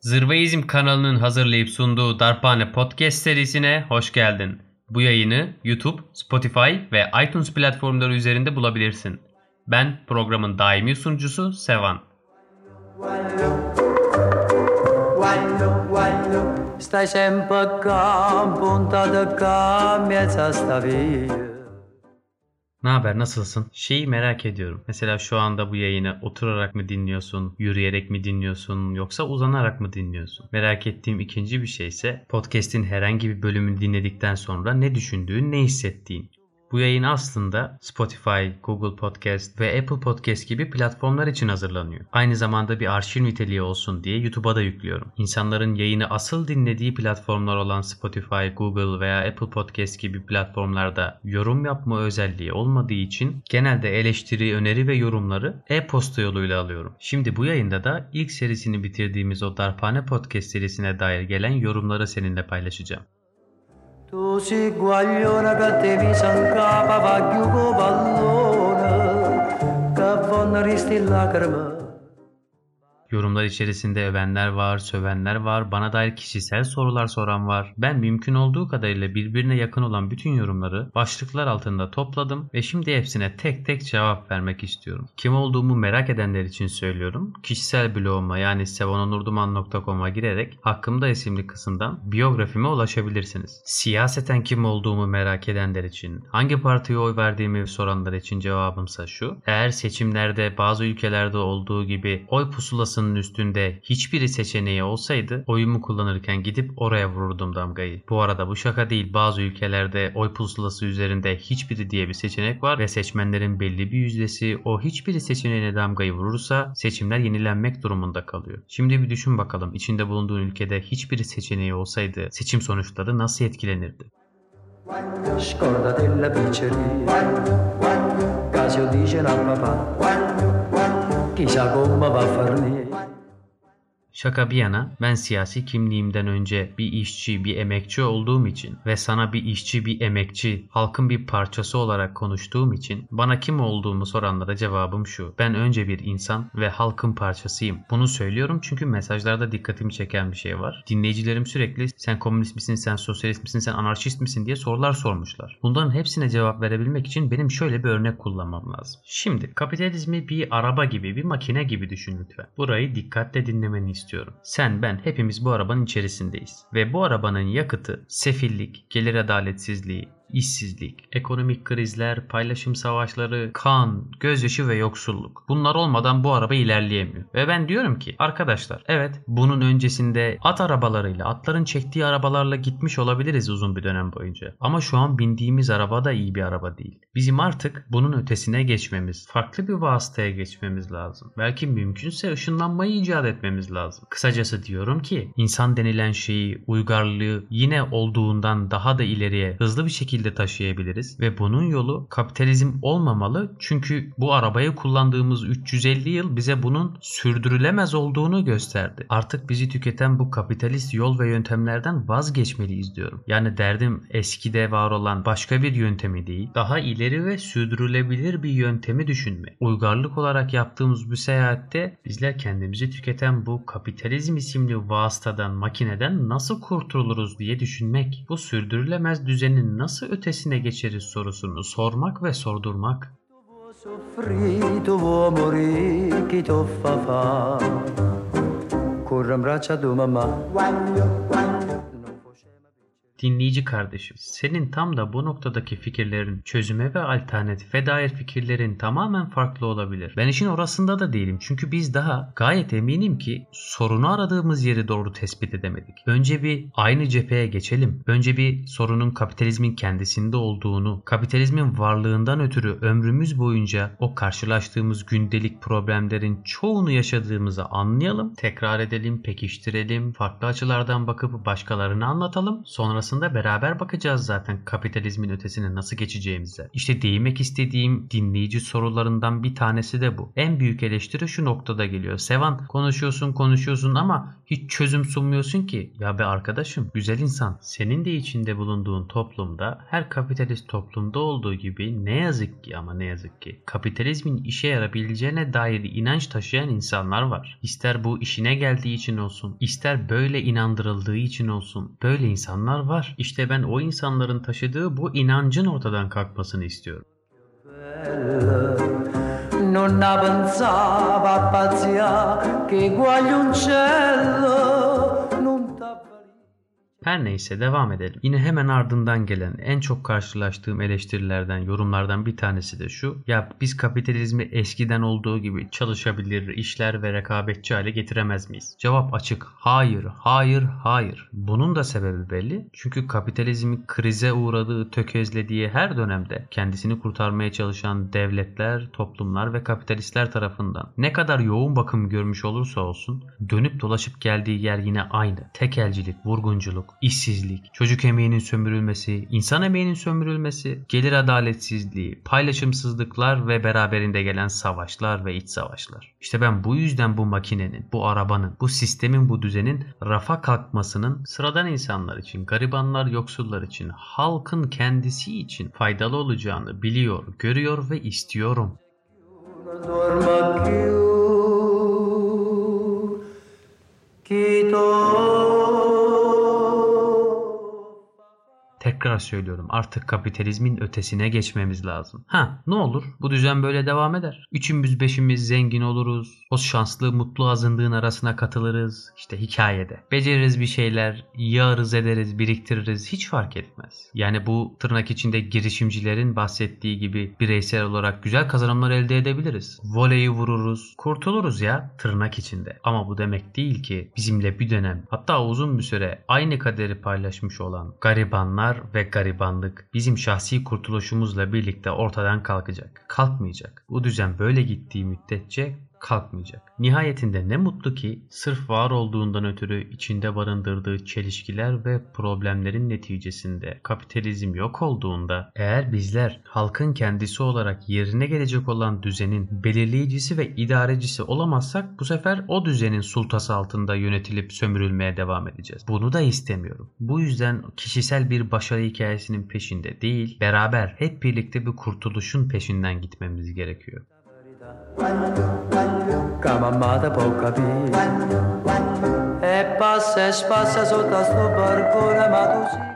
Zırvaizm kanalının hazırlayıp sunduğu Darphane Podcast serisine hoş geldin. Bu yayını YouTube, Spotify ve iTunes platformları üzerinde bulabilirsin. Ben programın daimi sunucusu Sevan. Stai sempre qua, punta de qua, miezza sta via. Ne haber nasılsın? Şeyi merak ediyorum. Mesela şu anda bu yayını oturarak mı dinliyorsun, yürüyerek mi dinliyorsun yoksa uzanarak mı dinliyorsun? Merak ettiğim ikinci bir şey ise podcast'in herhangi bir bölümünü dinledikten sonra ne düşündüğün, ne hissettiğin. Bu yayın aslında Spotify, Google Podcast ve Apple Podcast gibi platformlar için hazırlanıyor. Aynı zamanda bir arşiv niteliği olsun diye YouTube'a da yüklüyorum. İnsanların yayını asıl dinlediği platformlar olan Spotify, Google veya Apple Podcast gibi platformlarda yorum yapma özelliği olmadığı için genelde eleştiri, öneri ve yorumları e-posta yoluyla alıyorum. Şimdi bu yayında da ilk serisini bitirdiğimiz o Darphane Podcast serisine dair gelen yorumları seninle paylaşacağım. Tu si guagliona che te mi s'ancapa va chiugo pallone che vanno risti lacrime Yorumlar içerisinde övenler var, sövenler var, bana dair kişisel sorular soran var. Ben mümkün olduğu kadarıyla birbirine yakın olan bütün yorumları başlıklar altında topladım ve şimdi hepsine tek tek cevap vermek istiyorum. Kim olduğumu merak edenler için söylüyorum. Kişisel bloguma yani sevononurduman.com'a girerek Hakkımda isimli kısımdan biyografime ulaşabilirsiniz. Siyaseten kim olduğumu merak edenler için, hangi partiye oy verdiğimi soranlar için cevabımsa şu. Eğer seçimlerde bazı ülkelerde olduğu gibi oy pusulası masasının üstünde hiçbiri seçeneği olsaydı oyumu kullanırken gidip oraya vururdum damgayı. Bu arada bu şaka değil bazı ülkelerde oy pusulası üzerinde hiçbiri diye bir seçenek var ve seçmenlerin belli bir yüzdesi o hiçbiri seçeneğine damgayı vurursa seçimler yenilenmek durumunda kalıyor. Şimdi bir düşün bakalım içinde bulunduğun ülkede hiçbiri seçeneği olsaydı seçim sonuçları nasıl etkilenirdi? Scorda della pizzeria Casio dice al papà Chissà come va a farne Şaka bir yana ben siyasi kimliğimden önce bir işçi, bir emekçi olduğum için ve sana bir işçi, bir emekçi, halkın bir parçası olarak konuştuğum için bana kim olduğumu soranlara cevabım şu. Ben önce bir insan ve halkın parçasıyım. Bunu söylüyorum çünkü mesajlarda dikkatimi çeken bir şey var. Dinleyicilerim sürekli sen komünist misin, sen sosyalist misin, sen anarşist misin diye sorular sormuşlar. Bunların hepsine cevap verebilmek için benim şöyle bir örnek kullanmam lazım. Şimdi kapitalizmi bir araba gibi, bir makine gibi düşün lütfen. Burayı dikkatle dinlemeni istiyorum istiyorum. Sen, ben hepimiz bu arabanın içerisindeyiz. Ve bu arabanın yakıtı sefillik, gelir adaletsizliği, işsizlik, ekonomik krizler, paylaşım savaşları, kan, gözyaşı ve yoksulluk. Bunlar olmadan bu araba ilerleyemiyor. Ve ben diyorum ki arkadaşlar evet bunun öncesinde at arabalarıyla, atların çektiği arabalarla gitmiş olabiliriz uzun bir dönem boyunca. Ama şu an bindiğimiz araba da iyi bir araba değil. Bizim artık bunun ötesine geçmemiz, farklı bir vasıtaya geçmemiz lazım. Belki mümkünse ışınlanmayı icat etmemiz lazım. Kısacası diyorum ki insan denilen şeyi, uygarlığı yine olduğundan daha da ileriye hızlı bir şekilde şekilde taşıyabiliriz ve bunun yolu kapitalizm olmamalı. Çünkü bu arabayı kullandığımız 350 yıl bize bunun sürdürülemez olduğunu gösterdi. Artık bizi tüketen bu kapitalist yol ve yöntemlerden vazgeçmeliyiz diyorum. Yani derdim eskide var olan başka bir yöntemi değil, daha ileri ve sürdürülebilir bir yöntemi düşünme. Uygarlık olarak yaptığımız bu seyahatte bizler kendimizi tüketen bu kapitalizm isimli vasıtadan, makineden nasıl kurtuluruz diye düşünmek. Bu sürdürülemez düzenin nasıl ötesine geçeriz sorusunu sormak ve sordurmak. Dinleyici kardeşim, senin tam da bu noktadaki fikirlerin çözüme ve alternatife dair fikirlerin tamamen farklı olabilir. Ben işin orasında da değilim çünkü biz daha gayet eminim ki sorunu aradığımız yeri doğru tespit edemedik. Önce bir aynı cepheye geçelim. Önce bir sorunun kapitalizmin kendisinde olduğunu, kapitalizmin varlığından ötürü ömrümüz boyunca o karşılaştığımız gündelik problemlerin çoğunu yaşadığımızı anlayalım, tekrar edelim, pekiştirelim, farklı açılardan bakıp başkalarına anlatalım. Sonrasında sonrasında beraber bakacağız zaten kapitalizmin ötesine nasıl geçeceğimize. İşte değinmek istediğim dinleyici sorularından bir tanesi de bu. En büyük eleştiri şu noktada geliyor. Sevan konuşuyorsun konuşuyorsun ama hiç çözüm sunmuyorsun ki. Ya be arkadaşım güzel insan senin de içinde bulunduğun toplumda her kapitalist toplumda olduğu gibi ne yazık ki ama ne yazık ki kapitalizmin işe yarabileceğine dair inanç taşıyan insanlar var. İster bu işine geldiği için olsun, ister böyle inandırıldığı için olsun. Böyle insanlar var. İşte ben o insanların taşıdığı bu inancın ortadan kalkmasını istiyorum. Non avanzava pazzia che guagliuncello her neyse devam edelim. Yine hemen ardından gelen en çok karşılaştığım eleştirilerden, yorumlardan bir tanesi de şu. Ya biz kapitalizmi eskiden olduğu gibi çalışabilir, işler ve rekabetçi hale getiremez miyiz? Cevap açık. Hayır, hayır, hayır. Bunun da sebebi belli. Çünkü kapitalizmi krize uğradığı, tökezlediği her dönemde kendisini kurtarmaya çalışan devletler, toplumlar ve kapitalistler tarafından ne kadar yoğun bakım görmüş olursa olsun dönüp dolaşıp geldiği yer yine aynı. Tekelcilik, vurgunculuk, işsizlik, çocuk emeğinin sömürülmesi, insan emeğinin sömürülmesi, gelir adaletsizliği, paylaşımsızlıklar ve beraberinde gelen savaşlar ve iç savaşlar. İşte ben bu yüzden bu makinenin, bu arabanın, bu sistemin, bu düzenin rafa kalkmasının sıradan insanlar için, garibanlar, yoksullar için, halkın kendisi için faydalı olacağını biliyor, görüyor ve istiyorum. Tekrar söylüyorum artık kapitalizmin ötesine geçmemiz lazım. Ha ne olur bu düzen böyle devam eder. Üçümüz beşimiz zengin oluruz. O şanslı mutlu azınlığın arasına katılırız. İşte hikayede. Beceririz bir şeyler, yağarız ederiz, biriktiririz hiç fark etmez. Yani bu tırnak içinde girişimcilerin bahsettiği gibi bireysel olarak güzel kazanımlar elde edebiliriz. Voleyi vururuz, kurtuluruz ya tırnak içinde. Ama bu demek değil ki bizimle bir dönem hatta uzun bir süre aynı kaderi paylaşmış olan garibanlar ve garibanlık bizim şahsi kurtuluşumuzla birlikte ortadan kalkacak. Kalkmayacak. Bu düzen böyle gittiği müddetçe kalkmayacak. Nihayetinde ne mutlu ki sırf var olduğundan ötürü içinde barındırdığı çelişkiler ve problemlerin neticesinde kapitalizm yok olduğunda eğer bizler halkın kendisi olarak yerine gelecek olan düzenin belirleyicisi ve idarecisi olamazsak bu sefer o düzenin sultası altında yönetilip sömürülmeye devam edeceğiz. Bunu da istemiyorum. Bu yüzden kişisel bir başarı hikayesinin peşinde değil, beraber hep birlikte bir kurtuluşun peşinden gitmemiz gerekiyor. camamata pouca vida. É passas, passas, outras do barco na maduzinha.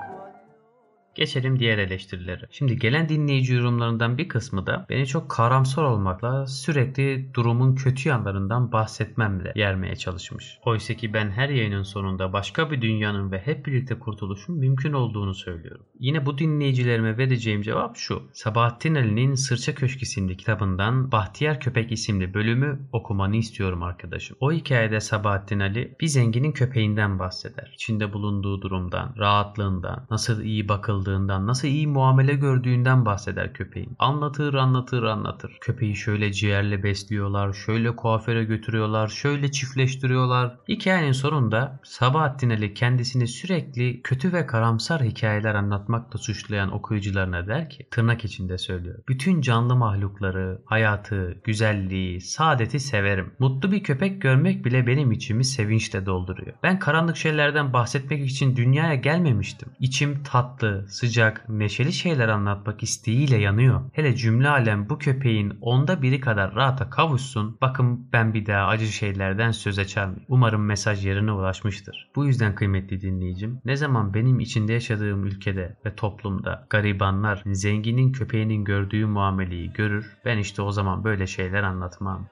Geçelim diğer eleştirilere. Şimdi gelen dinleyici yorumlarından bir kısmı da beni çok karamsar olmakla sürekli durumun kötü yanlarından bahsetmemle yermeye çalışmış. Oysa ki ben her yayının sonunda başka bir dünyanın ve hep birlikte kurtuluşun mümkün olduğunu söylüyorum. Yine bu dinleyicilerime vereceğim cevap şu. Sabahattin Ali'nin Sırça Köşk isimli kitabından Bahtiyar Köpek isimli bölümü okumanı istiyorum arkadaşım. O hikayede Sabahattin Ali bir zenginin köpeğinden bahseder. İçinde bulunduğu durumdan, rahatlığından, nasıl iyi bakıldığından bakıldığından, nasıl iyi muamele gördüğünden bahseder köpeğin. Anlatır anlatır anlatır. Köpeği şöyle ciğerle besliyorlar, şöyle kuaföre götürüyorlar, şöyle çiftleştiriyorlar. Hikayenin sonunda Sabahattin Ali kendisini sürekli kötü ve karamsar hikayeler anlatmakla suçlayan okuyucularına der ki, tırnak içinde söylüyor. Bütün canlı mahlukları, hayatı, güzelliği, saadeti severim. Mutlu bir köpek görmek bile benim içimi sevinçle dolduruyor. Ben karanlık şeylerden bahsetmek için dünyaya gelmemiştim. İçim tatlı, sıcak, neşeli şeyler anlatmak isteğiyle yanıyor. Hele cümle alem bu köpeğin onda biri kadar rahata kavuşsun. Bakın ben bir daha acı şeylerden söz açarım. Umarım mesaj yerine ulaşmıştır. Bu yüzden kıymetli dinleyicim, ne zaman benim içinde yaşadığım ülkede ve toplumda garibanlar zenginin köpeğinin gördüğü muameleyi görür, ben işte o zaman böyle şeyler anlatmam.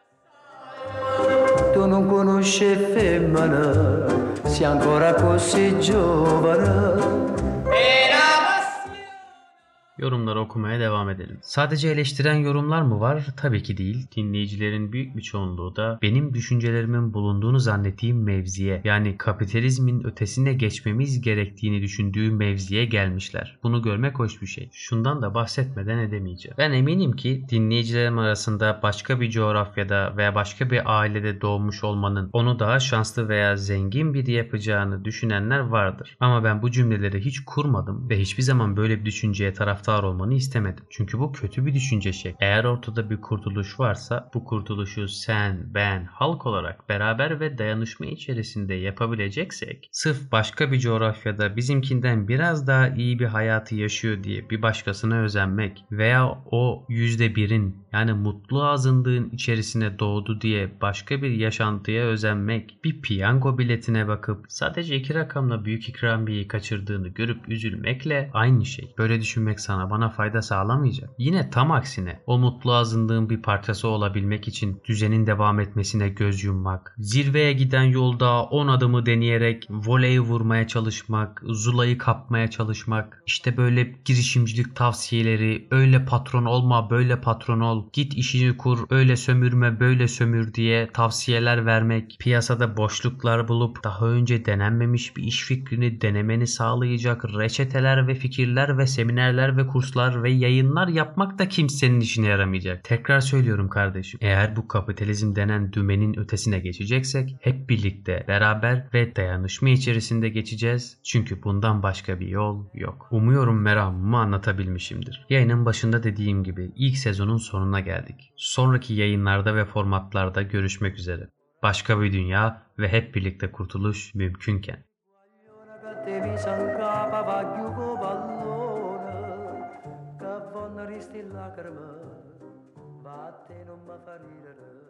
Non conosci femmina, sei ancora così giovane Yorumları okumaya devam edelim. Sadece eleştiren yorumlar mı var? Tabii ki değil. Dinleyicilerin büyük bir çoğunluğu da benim düşüncelerimin bulunduğunu zannettiğim mevziye yani kapitalizmin ötesine geçmemiz gerektiğini düşündüğü mevziye gelmişler. Bunu görmek hoş bir şey. Şundan da bahsetmeden edemeyeceğim. Ben eminim ki dinleyicilerim arasında başka bir coğrafyada veya başka bir ailede doğmuş olmanın onu daha şanslı veya zengin biri yapacağını düşünenler vardır. Ama ben bu cümleleri hiç kurmadım ve hiçbir zaman böyle bir düşünceye taraftar olmanı istemedim. Çünkü bu kötü bir düşünce şekli. Eğer ortada bir kurtuluş varsa bu kurtuluşu sen, ben, halk olarak beraber ve dayanışma içerisinde yapabileceksek sırf başka bir coğrafyada bizimkinden biraz daha iyi bir hayatı yaşıyor diye bir başkasına özenmek veya o yüzde birin yani mutlu azınlığın içerisine doğdu diye başka bir yaşantıya özenmek, bir piyango biletine bakıp sadece iki rakamla büyük ikramiyeyi kaçırdığını görüp üzülmekle aynı şey. Böyle düşünmek sana bana fayda sağlamayacak. Yine tam aksine o mutlu azınlığın bir parçası olabilmek için düzenin devam etmesine göz yummak, zirveye giden yolda 10 adımı deneyerek voleyi vurmaya çalışmak, zulayı kapmaya çalışmak, işte böyle girişimcilik tavsiyeleri, öyle patron olma, böyle patron ol, git işini kur, öyle sömürme, böyle sömür diye tavsiyeler vermek, piyasada boşluklar bulup daha önce denenmemiş bir iş fikrini denemeni sağlayacak reçeteler ve fikirler ve seminerler ve kurslar ve yayınlar yapmak da kimsenin işine yaramayacak. Tekrar söylüyorum kardeşim. Eğer bu kapitalizm denen dümenin ötesine geçeceksek hep birlikte, beraber ve dayanışma içerisinde geçeceğiz. Çünkü bundan başka bir yol yok. Umuyorum meramımı anlatabilmişimdir. Yayının başında dediğim gibi ilk sezonun sonuna geldik. Sonraki yayınlarda ve formatlarda görüşmek üzere. Başka bir dünya ve hep birlikte kurtuluş mümkünken. Batte non mi fa ridere